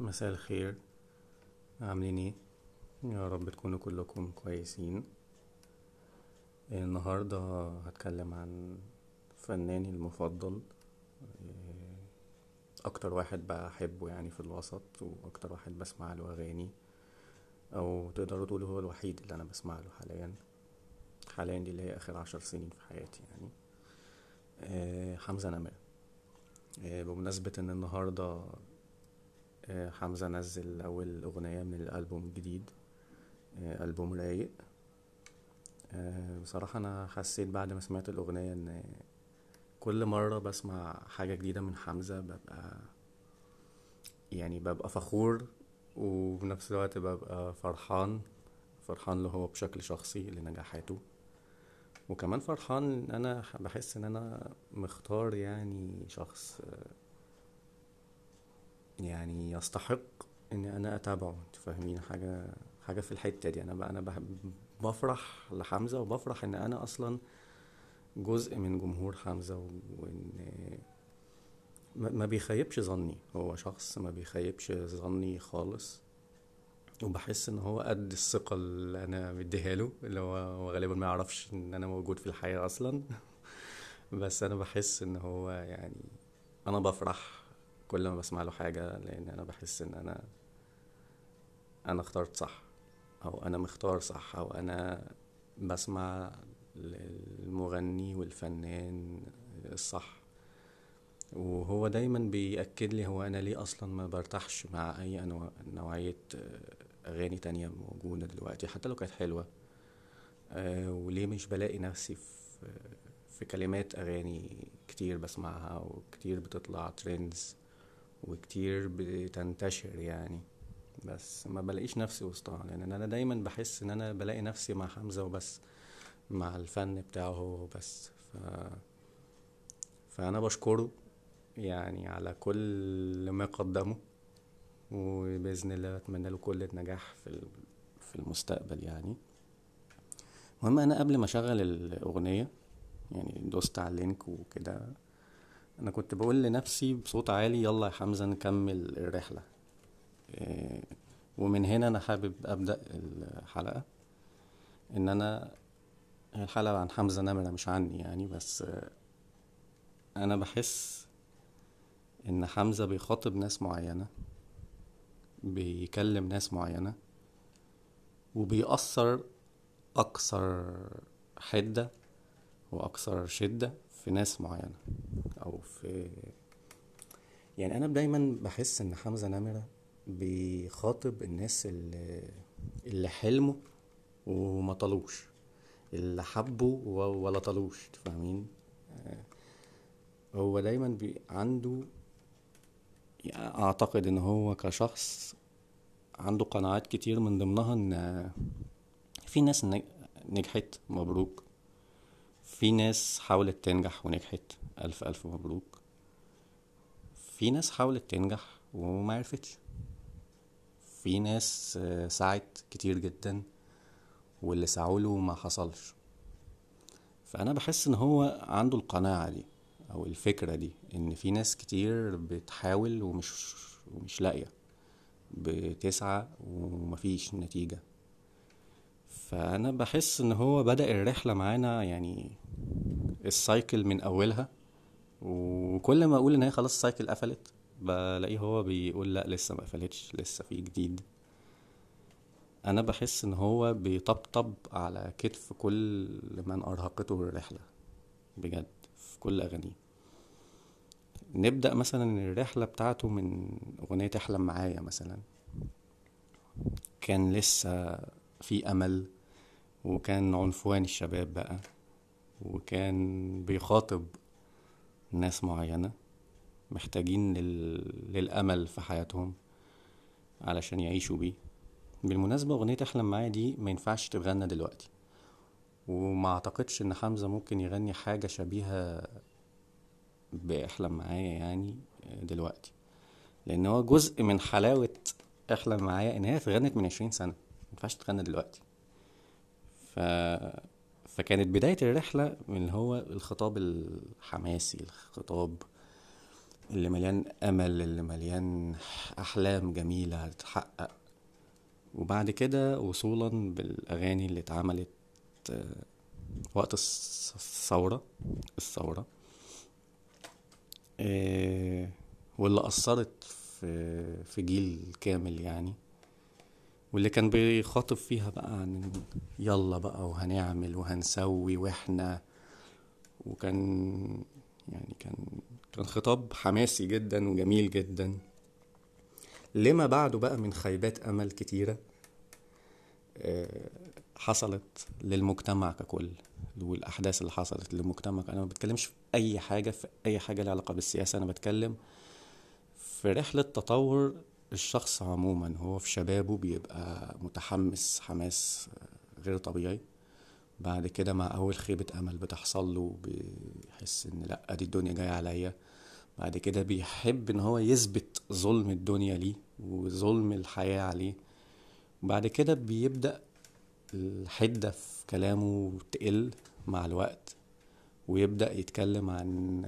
مساء الخير. عاملين إيه؟ يا رب تكونوا كلكم كويسين. النهاردة هتكلم عن فناني المفضل. أكتر واحد بحبه يعني في الوسط وأكتر واحد بسمع له أغاني أو تقدروا تقولوا هو الوحيد اللي أنا بسمع له حاليا. حاليا دي اللي هي آخر عشر سنين في حياتي يعني. آه، حمزة نمرة. آه، بمناسبة إن النهاردة آه، حمزة نزل أول أغنية من الألبوم الجديد آه، ألبوم رايق. آه، بصراحة أنا حسيت بعد ما سمعت الأغنية إن كل مرة بسمع حاجة جديدة من حمزة ببقى يعني ببقى فخور وبنفس الوقت ببقى فرحان فرحان له هو بشكل شخصي لنجاحاته. وكمان فرحان إن أنا بحس إن أنا مختار يعني شخص يعني يستحق ان أنا أتابعه انت فاهمين؟ حاجة حاجة في الحتة دي. أنا أنا بفرح لحمزة وبفرح إن أنا أصلا جزء من جمهور حمزة وإن ما بيخيبش ظني. هو شخص ما بيخيبش ظني خالص وبحس إن هو قد الثقة اللي أنا مديها له اللي هو غالبا ما يعرفش إن أنا موجود في الحياة أصلا. بس أنا بحس إن هو يعني أنا بفرح كل ما بسمع له حاجة لأن أنا بحس إن أنا أنا اخترت صح أو أنا مختار صح أو أنا بسمع للمغني والفنان الصح. وهو دايما بيأكد لي هو أنا ليه أصلا ما برتاحش مع أي أنواع نوعية أغاني تانية موجودة دلوقتي حتى لو كانت حلوة. آه، وليه مش بلاقي نفسي في في كلمات أغاني كتير بسمعها وكتير بتطلع ترندز وكتير بتنتشر يعني. بس ما بلاقيش نفسي وسطها لأن أنا دايما بحس إن أنا بلاقي نفسي مع حمزة وبس مع الفن بتاعه هو وبس. ف... فأنا بشكره يعني على كل ما قدمه وبإذن الله أتمنى له كل النجاح في في المستقبل يعني. المهم أنا قبل ما أشغل الأغنية يعني دوست على اللينك وكده أنا كنت بقول لنفسي بصوت عالي يلا يا حمزة نكمل الرحلة. إيه، ومن هنا أنا حابب أبدأ الحلقة إن أنا هي الحلقة عن حمزة نمرة مش عني يعني بس أنا بحس إن حمزة بيخاطب ناس معينة بيكلم ناس معينة وبيأثر أكثر حدة وأكثر شدة في ناس معينة أو في يعني أنا دايما بحس إن حمزة نمرة بيخاطب الناس اللي, اللي حلموا وما طلوش اللي و- ولا طلوش فاهمين؟ هو دايما بي عنده يعني أعتقد إن هو كشخص عنده قناعات كتير من ضمنها إن في ناس نج- نجحت مبروك. في ناس حاولت تنجح ونجحت. ألف ألف مبروك. في ناس حاولت تنجح وما عرفتش. في ناس آه، سعت كتير جدا واللي سعوله ما حصلش. فأنا بحس إن هو عنده القناعة دي أو الفكرة دي إن في ناس كتير بتحاول ومش ومش لاقية. بتسعى ومفيش نتيجة. فأنا بحس إن هو بدأ الرحلة معانا يعني ال cycle من أولها وكل ما أقول إن هي خلاص ال cycle قفلت بلاقيه هو بيقول لأ لسه ما قفلتش لسه في جديد. أنا بحس إن هو بيطبطب على كتف كل من أرهقته الرحلة بجد في كل أغانيه. نبدأ مثلا الرحلة بتاعته من أغنية احلم معايا مثلا. كان لسه في أمل وكان عنفوان الشباب بقى وكان بيخاطب ناس معينة محتاجين لل... للأمل في حياتهم علشان يعيشوا بيه. بالمناسبة أغنية أحلم معايا دي ما ينفعش تتغنى دلوقتي وما أعتقدش إن حمزة ممكن يغني حاجة شبيهة بأحلم معايا يعني دلوقتي لأن هو جزء من حلاوة أحلم معايا إن هي اتغنت من عشرين سنة مينفعش تتغنى دلوقتي. ف... فكانت بداية الرحلة من هو الخطاب الحماسي الخطاب اللي مليان أمل اللي مليان أحلام جميلة هتتحقق. وبعد كده وصولا بالأغاني اللي اتعملت آه، وقت الث- الثورة الثورة. آه، واللي أثرت في في جيل كامل يعني. واللي كان بيخاطب فيها بقى عن يلا بقى وهنعمل وهنسوي وإحنا. وكان يعني كان كان خطاب حماسي جدا وجميل جدا. لما بعده بقى من خيبات أمل كتيرة آه، حصلت للمجتمع ككل والأحداث اللي حصلت للمجتمع. أنا ما بتكلمش في أي حاجة في أي حاجة لها علاقة بالسياسة أنا بتكلم في رحلة تطور الشخص عموما هو في شبابه بيبقى متحمس حماس غير طبيعي. بعد كده مع أول خيبة أمل بتحصل له بيحس إن لأ دي الدنيا جاية عليا. بعد كده بيحب إن هو يثبت ظلم الدنيا ليه وظلم الحياة عليه. بعد كده بيبدأ الحدة في كلامه تقل مع الوقت ويبدأ يتكلم عن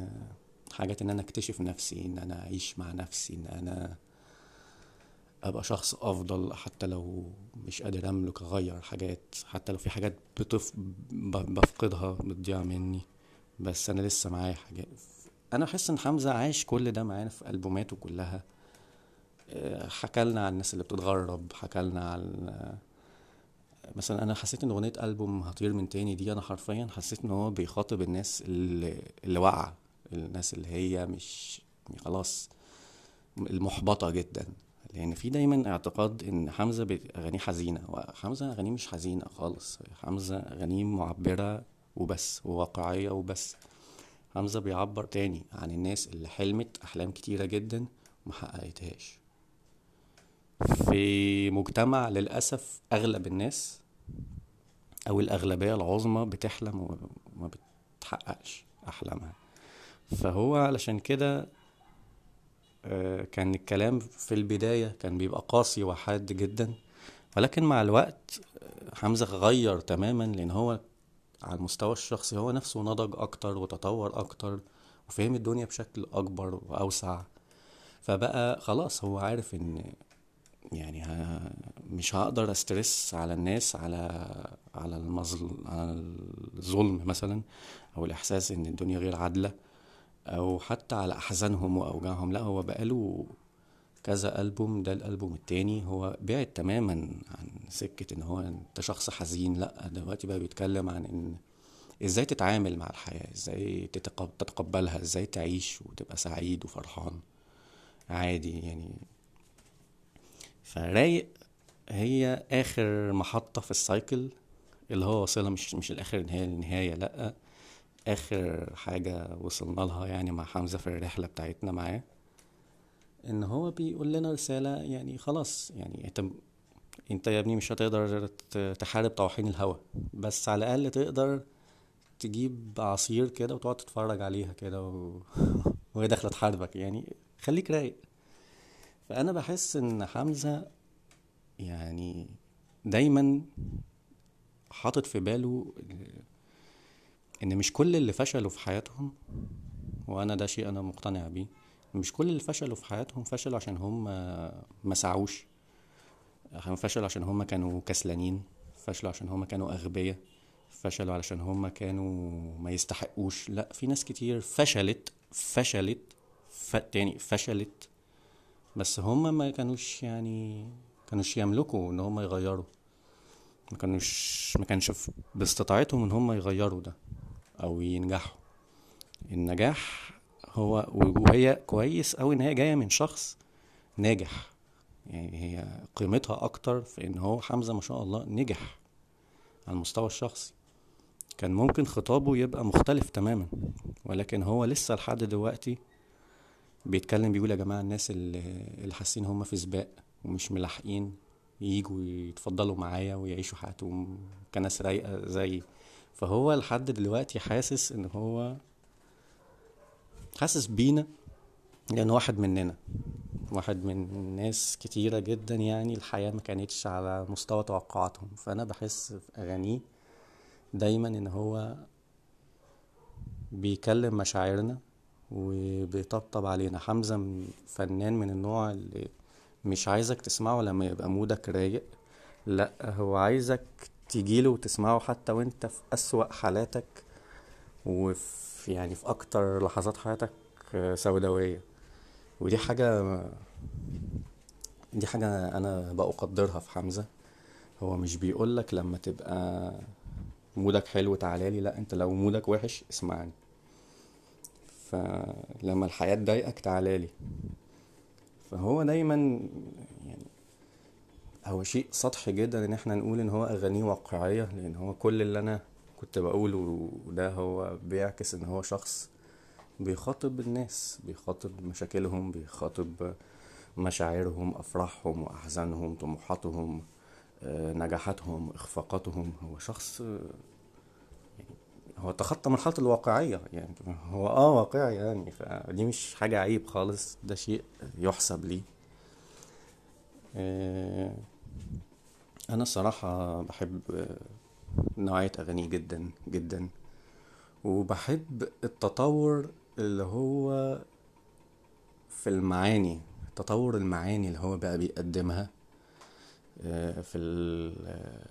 حاجات إن أنا أكتشف نفسي إن أنا أعيش مع نفسي إن أنا أبقى شخص أفضل حتى لو مش قادر أملك أغير حاجات حتى لو في حاجات بتف... بفقدها بتضيع مني. بس أنا لسه معايا حاجات. أنا أحس إن حمزة عاش كل ده معانا في ألبوماته كلها. آه، حكالنا عن الناس اللي بتتغرب حكالنا عن مثلا أنا حسيت إن أغنية ألبوم هطير من تاني دي أنا حرفيا حسيت إن هو بيخاطب الناس اللي, اللي واقعة الناس اللي هي مش خلاص المحبطة جدا. لأن في دايما اعتقاد إن حمزة أغانيه حزينة وحمزة أغانيه مش حزينة خالص. حمزة أغانيه معبرة وبس وواقعية وبس. حمزة بيعبر تاني عن الناس اللي حلمت أحلام كتيرة جدا ومحققتهاش في مجتمع للأسف أغلب الناس أو الأغلبية العظمى بتحلم وما بتحققش أحلامها. فهو علشان كده كان الكلام في البداية كان بيبقى قاسي وحاد جدا. ولكن مع الوقت آه، حمزة غير تماما لأن هو على المستوى الشخصي هو نفسه نضج أكتر وتطور أكتر وفهم الدنيا بشكل أكبر وأوسع. فبقى خلاص هو عارف إن يعني مش هقدر أسترس على الناس على على المظل على الظلم مثلا أو الإحساس إن الدنيا غير عادلة. أو حتى على أحزانهم وأوجاعهم. لا هو بقاله كذا ألبوم. ده الألبوم التاني. هو بعد تماما عن سكة إن هو أنت شخص حزين. لا دلوقتي بقى بيتكلم عن إن إزاي تتعامل مع الحياة إزاي تتقب- تتقبلها إزاي تعيش وتبقى سعيد وفرحان. عادي يعني. فرايق هي آخر محطة في السايكل اللي هو واصلها. مش مش الآخر النهاية النهاية. لا. آخر حاجة وصلنا لها يعني مع حمزة في الرحلة بتاعتنا معاه إن هو بيقول لنا رسالة يعني خلاص يعني أنت أنت يا ابني مش هتقدر تحارب طواحين الهوا بس على الأقل تقدر تجيب عصير كده وتقعد تتفرج عليها كده و... وهي داخلة تحاربك يعني خليك رايق. فأنا بحس إن حمزة يعني دايما حاطط في باله إن مش كل اللي فشلوا في حياتهم وأنا ده شيء أنا مقتنع بيه مش كل اللي فشلوا في حياتهم فشلوا عشان هم ما سعوش. فشلوا عشان هم كانوا كسلانين فشلوا عشان هم كانوا أغبياء فشلوا علشان هم كانوا ما يستحقوش. لا في ناس كتير فشلت فشلت ف... تاني فشلت بس هم ما كانوش يعني كانوش يملكوا إن هم يغيروا. ما كانوش ما كانش باستطاعتهم إن هم يغيروا ده. أو ينجحوا. النجاح هو وهي كويس أوي إن هي جاية من شخص ناجح. يعني هي قيمتها أكتر في إن هو حمزة ما شاء الله نجح على المستوى الشخصي. كان ممكن خطابه يبقى مختلف تماما ولكن هو لسه لحد دلوقتي بيتكلم بيقول يا جماعة الناس اللي, حاسين هم في سباق ومش ملاحقين يجوا يتفضلوا معايا ويعيشوا حياتهم كناس رايقة زي فهو لحد دلوقتي حاسس إن هو حاسس بينا لأن واحد مننا واحد من ناس كتيرة جدا يعني الحياة ما كانتش على مستوى توقعاتهم. فأنا بحس في أغانيه دايما إن هو بيكلم مشاعرنا وبيطبطب علينا. حمزة فنان من النوع اللي مش عايزك تسمعه لما يبقى مودك رايق لأ هو عايزك تجيله وتسمعه حتى وانت في أسوأ حالاتك وفي يعني في أكتر لحظات حياتك سوداوية. ودي حاجة دي حاجة أنا بقدرها في حمزة. هو مش بيقولك لما تبقى مودك حلو تعالالي لا انت لو مودك وحش اسمعني. فلما الحياة تضايقك تعالالي فهو دايما يعني هو شيء سطحي جدا إن إحنا نقول إن هو أغانيه واقعية لأن هو كل اللي أنا كنت بقوله ده هو بيعكس إن هو شخص بيخاطب الناس بيخاطب مشاكلهم بيخاطب مشاعرهم أفراحهم واحزانهم طموحاتهم آه، نجاحاتهم إخفاقاتهم. هو شخص يعني هو تخطى مرحلة الواقعية يعني هو آه واقعي يعني فدي مش حاجة عيب خالص ده شيء يحسب ليه آه، أنا الصراحة بحب نوعية اغانيه جدا جدا. وبحب التطور اللي هو في المعاني تطور المعاني اللي هو بقى بيقدمها آه، في ال-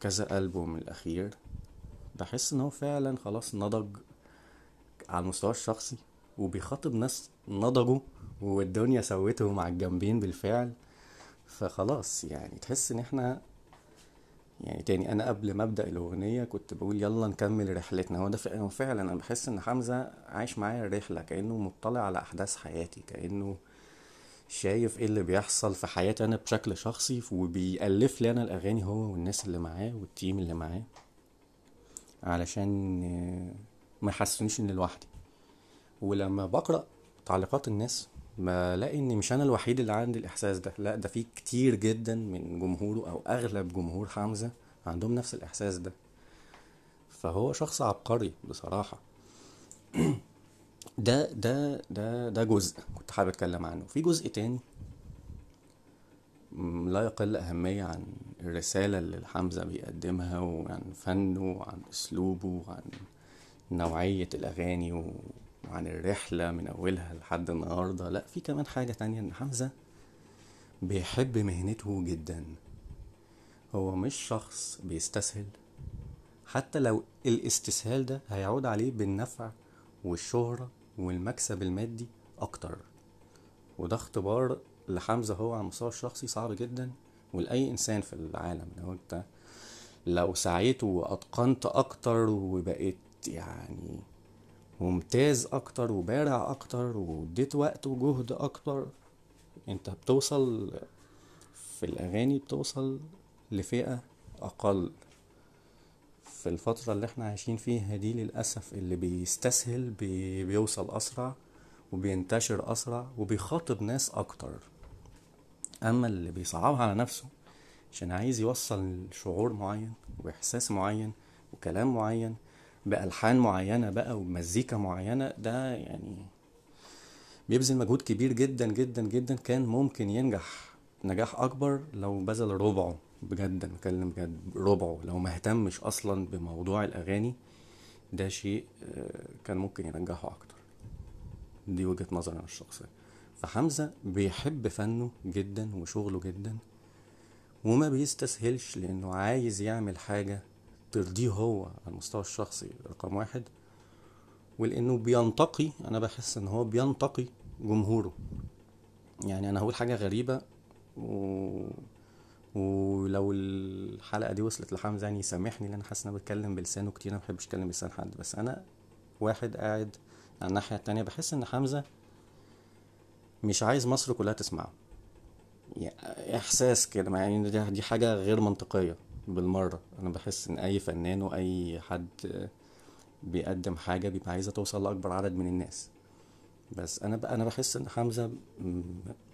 كذا ألبوم الأخير. بحس إن هو فعلا خلاص نضج على المستوى الشخصي وبيخاطب ناس نضجوا والدنيا سوته مع الجنبين بالفعل. فخلاص يعني تحس إن إحنا يعني تاني أنا قبل ما أبدأ الأغنية كنت بقول يلا نكمل رحلتنا. هو ده فعلا أنا بحس إن حمزة عايش معايا الرحلة كأنه مطلع على أحداث حياتي كأنه شايف إيه اللي بيحصل في حياتي أنا بشكل شخصي وبيألف لي أنا الأغاني هو والناس اللي معاه والتيم اللي معاه علشان ما يحسسونيش إني لوحدي. ولما بقرأ تعليقات الناس بلاقي ان مش أنا الوحيد اللي عندي الإحساس ده. لا ده في كتير جدا من جمهوره أو أغلب جمهور حمزة عندهم نفس الإحساس ده. فهو شخص عبقري بصراحة. ده ده ده ده جزء كنت حابب أتكلم عنه. في جزء تاني لا يقل أهمية عن الرسالة اللي حمزة بيقدمها وعن فنه وعن أسلوبه وعن نوعية الأغاني و- وعن الرحلة من أولها لحد النهاردة. لا في كمان حاجة تانية إن حمزة بيحب مهنته جدا. هو مش شخص بيستسهل. حتى لو الاستسهال ده هيعود عليه بالنفع والشهرة والمكسب المادي أكتر. وده اختبار لحمزة هو على المستوى الشخصي صعب جدا. ولأي إنسان في العالم لو أنت لو سعيت وأتقنت أكتر وبقيت يعني ممتاز أكتر وبارع أكتر واديت وقت وجهد أكتر. أنت بتوصل في الأغاني بتوصل لفئة أقل. في الفترة اللي إحنا عايشين فيها دي للأسف اللي بيستسهل بي بيوصل أسرع وبينتشر أسرع وبيخاطب ناس أكتر. أما اللي بيصعبها على نفسه عشان عايز يوصل شعور معين وإحساس معين وكلام معين بألحان معينة بقى ومزيكا معينة ده يعني بيبذل مجهود كبير جدا جدا جدا كان ممكن ينجح نجاح أكبر لو بذل ربعه بجد أنا بتكلم بجد ربعه لو ما اهتمش أصلا بموضوع الأغاني ده شيء آه، كان ممكن ينجحه أكتر. دي وجهة نظري أنا الشخصية. فحمزة بيحب فنه جدا وشغله جدا وما بيستسهلش لأنه عايز يعمل حاجة ترضيه هو على المستوى الشخصي رقم واحد ولأنه بينتقي أنا بحس إن هو بينتقي جمهوره. يعني أنا هقول حاجة غريبة و... ولو الحلقة دي وصلت لحمزة يعني يسامحني لأن أنا حاسس إن أنا بتكلم بلسانه كتير أنا مبحبش أتكلم بلسان حد. بس أنا واحد قاعد على الناحية التانية بحس إن حمزة مش عايز مصر كلها تسمعه. يعني إحساس كده يعني دي حاجة غير منطقية. بالمرة. أنا بحس إن أي فنان وأي حد بيقدم حاجة بيبقى عايزة توصل لأكبر عدد من الناس. بس أنا بقى أنا بحس إن حمزة م-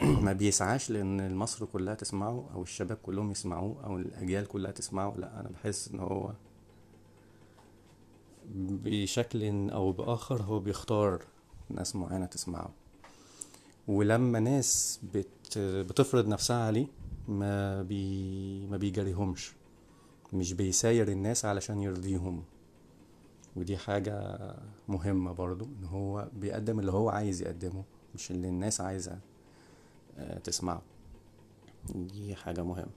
ما بيسعاش لأن مصر كلها تسمعه أو الشباب كلهم يسمعوه أو الأجيال كلها تسمعه. لا أنا بحس إن هو بشكل أو بآخر هو بيختار ناس معينة تسمعه. ولما ناس بت بتفرض نفسها عليه ما بي ما بيجاريهمش. مش بيساير الناس علشان يرضيهم. ودي حاجة مهمة برضو إن هو بيقدم اللي هو عايز يقدمه مش اللي الناس عايزة آه، تسمعه. دي حاجة مهمة.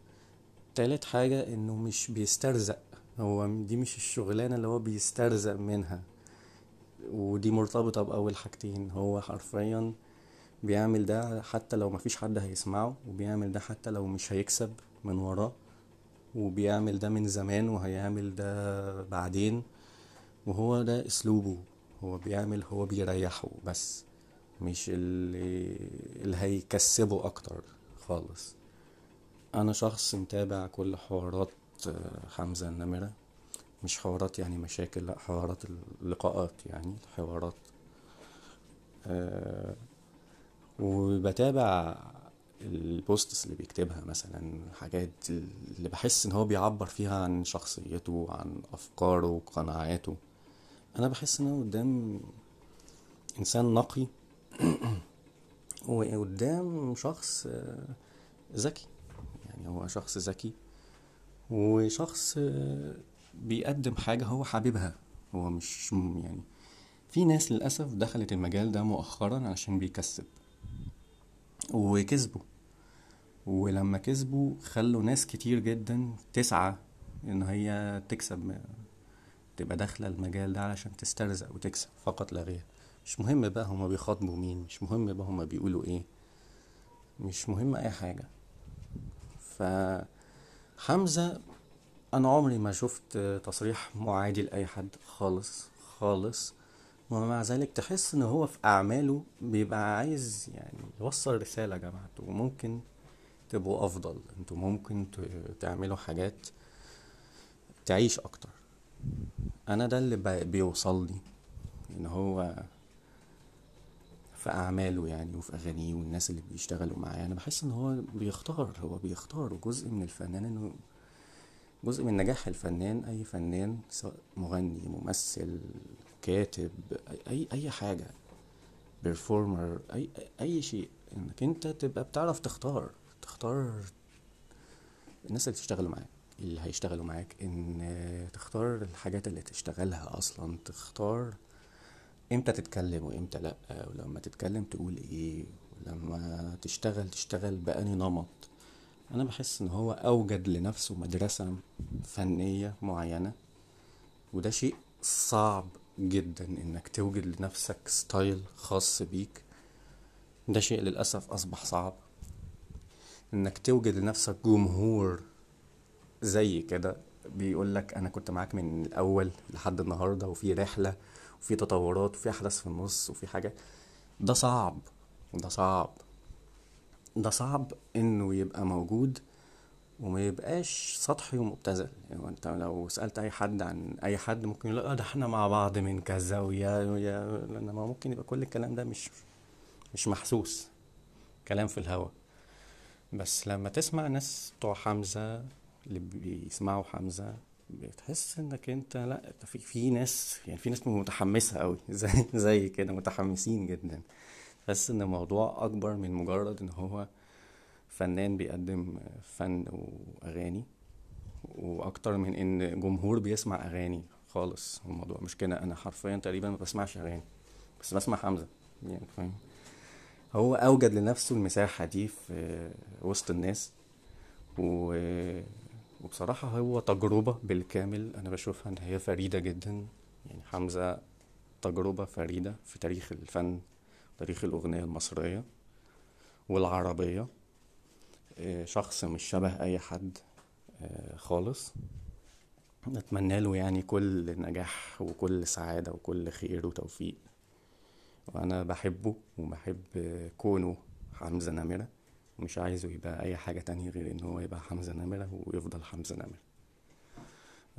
تالت حاجة إنه مش بيسترزق. هو دي مش الشغلانة اللي هو بيسترزق منها. ودي مرتبطة بأول حاجتين هو حرفيا بيعمل ده حتى لو مفيش حد هيسمعه وبيعمل ده حتى لو مش هيكسب من وراه. وبيعمل ده من زمان وهيعمل ده بعدين وهو ده أسلوبه. هو بيعمل هو بيريحه بس مش اللي, اللي هيكسبه أكتر خالص. أنا شخص متابع كل حوارات آه، حمزة النمرة. مش حوارات يعني مشاكل لأ حوارات اللقاءات يعني حوارات أه وبتابع البوستس اللي بيكتبها مثلا حاجات اللي بحس إن هو بيعبر فيها عن شخصيته عن أفكاره وقناعاته أنا بحس إن أنا قدام إنسان نقي وقدام شخص ذكي. يعني هو شخص ذكي وشخص بيقدم حاجة هو حاببها. هو مش يعني في ناس للأسف دخلت المجال ده مؤخرا عشان بيكسب وكسبوا. ولما كسبوا خلوا ناس كتير جدا تسعى إن هي تكسب تبقى داخلة المجال ده علشان تسترزق وتكسب فقط لا غير. مش مهم بقى هما بيخاطبوا مين مش مهم بقى هما بيقولوا إيه مش مهم أي حاجة. فحمزة أنا عمري ما شفت تصريح معادي لاي حد خالص خالص. ومع ذلك تحس إن هو في أعماله بيبقى عايز يعني يوصل رسالة يا جماعة وممكن تبقوا أفضل. أنتوا ممكن تعملوا حاجات تعيش أكتر. أنا ده اللي بيوصل لي إن هو في أعماله يعني وفي أغانيه والناس اللي بيشتغلوا معاه أنا بحس إن هو بيختار هو بيختار جزء من الفنان إنه جزء من نجاح الفنان أي فنان سواء مغني ممثل كاتب أي أي حاجة بيرفورمر أي أي شيء إنك أنت تبقى بتعرف تختار. تختار الناس اللي تشتغل معاك اللي هيشتغلوا معاك إن تختار الحاجات اللي تشتغلها أصلا تختار إمتى تتكلم وإمتى لأ ولما تتكلم تقول إيه ولما تشتغل تشتغل بأني نمط. أنا بحس إن هو أوجد لنفسه مدرسة فنية معينة وده شيء صعب جدا إنك توجد لنفسك ستايل خاص بيك. ده شيء للأسف أصبح صعب. إنك توجد لنفسك جمهور زي كده. بيقول لك أنا كنت معاك من الأول لحد النهاردة وفي رحلة وفي تطورات وفي أحداث في النص وفي حاجة. ده صعب ده صعب. ده صعب إنه يبقى موجود وما يبقاش سطحي ومبتذل. يعني أنت لو سألت أي حد عن أي حد ممكن يقول آه ده إحنا مع بعض من كذا ويا ويا انما ممكن يبقى كل الكلام ده مش مش محسوس. كلام في الهوا. بس لما تسمع ناس بتوع حمزة اللي بيسمعوا حمزة بتحس إنك أنت لأ في في ناس يعني في ناس متحمسة قوي زي زي كده متحمسين جدا. تحس إن الموضوع أكبر من مجرد إن هو فنان بيقدم فن وأغاني وأكتر من إن جمهور بيسمع أغاني خالص. الموضوع مش كده أنا حرفيا تقريبا ما بسمعش أغاني بس بسمع حمزة يعني فاهم؟ هو أوجد لنفسه المساحة دي في وسط الناس. و... وبصراحة هو تجربة بالكامل أنا بشوفها إن هي فريدة جدا. يعني حمزة تجربة فريدة في تاريخ الفن تاريخ الأغنية المصرية والعربية. آه، شخص مش شبه أي حد آه، خالص. نتمنى له يعني كل نجاح وكل سعادة وكل خير وتوفيق. وأنا بحبه وبحب كونه حمزة نمرة. مش عايزه يبقى أي حاجة تانية غير إن هو يبقى حمزة نمرة ويفضل حمزة نمرة.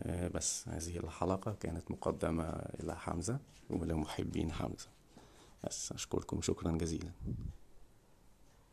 آه، بس هذه الحلقة كانت مقدمة إلى حمزة ولمحبين حمزة. بس أشكركم شكرا جزيلا.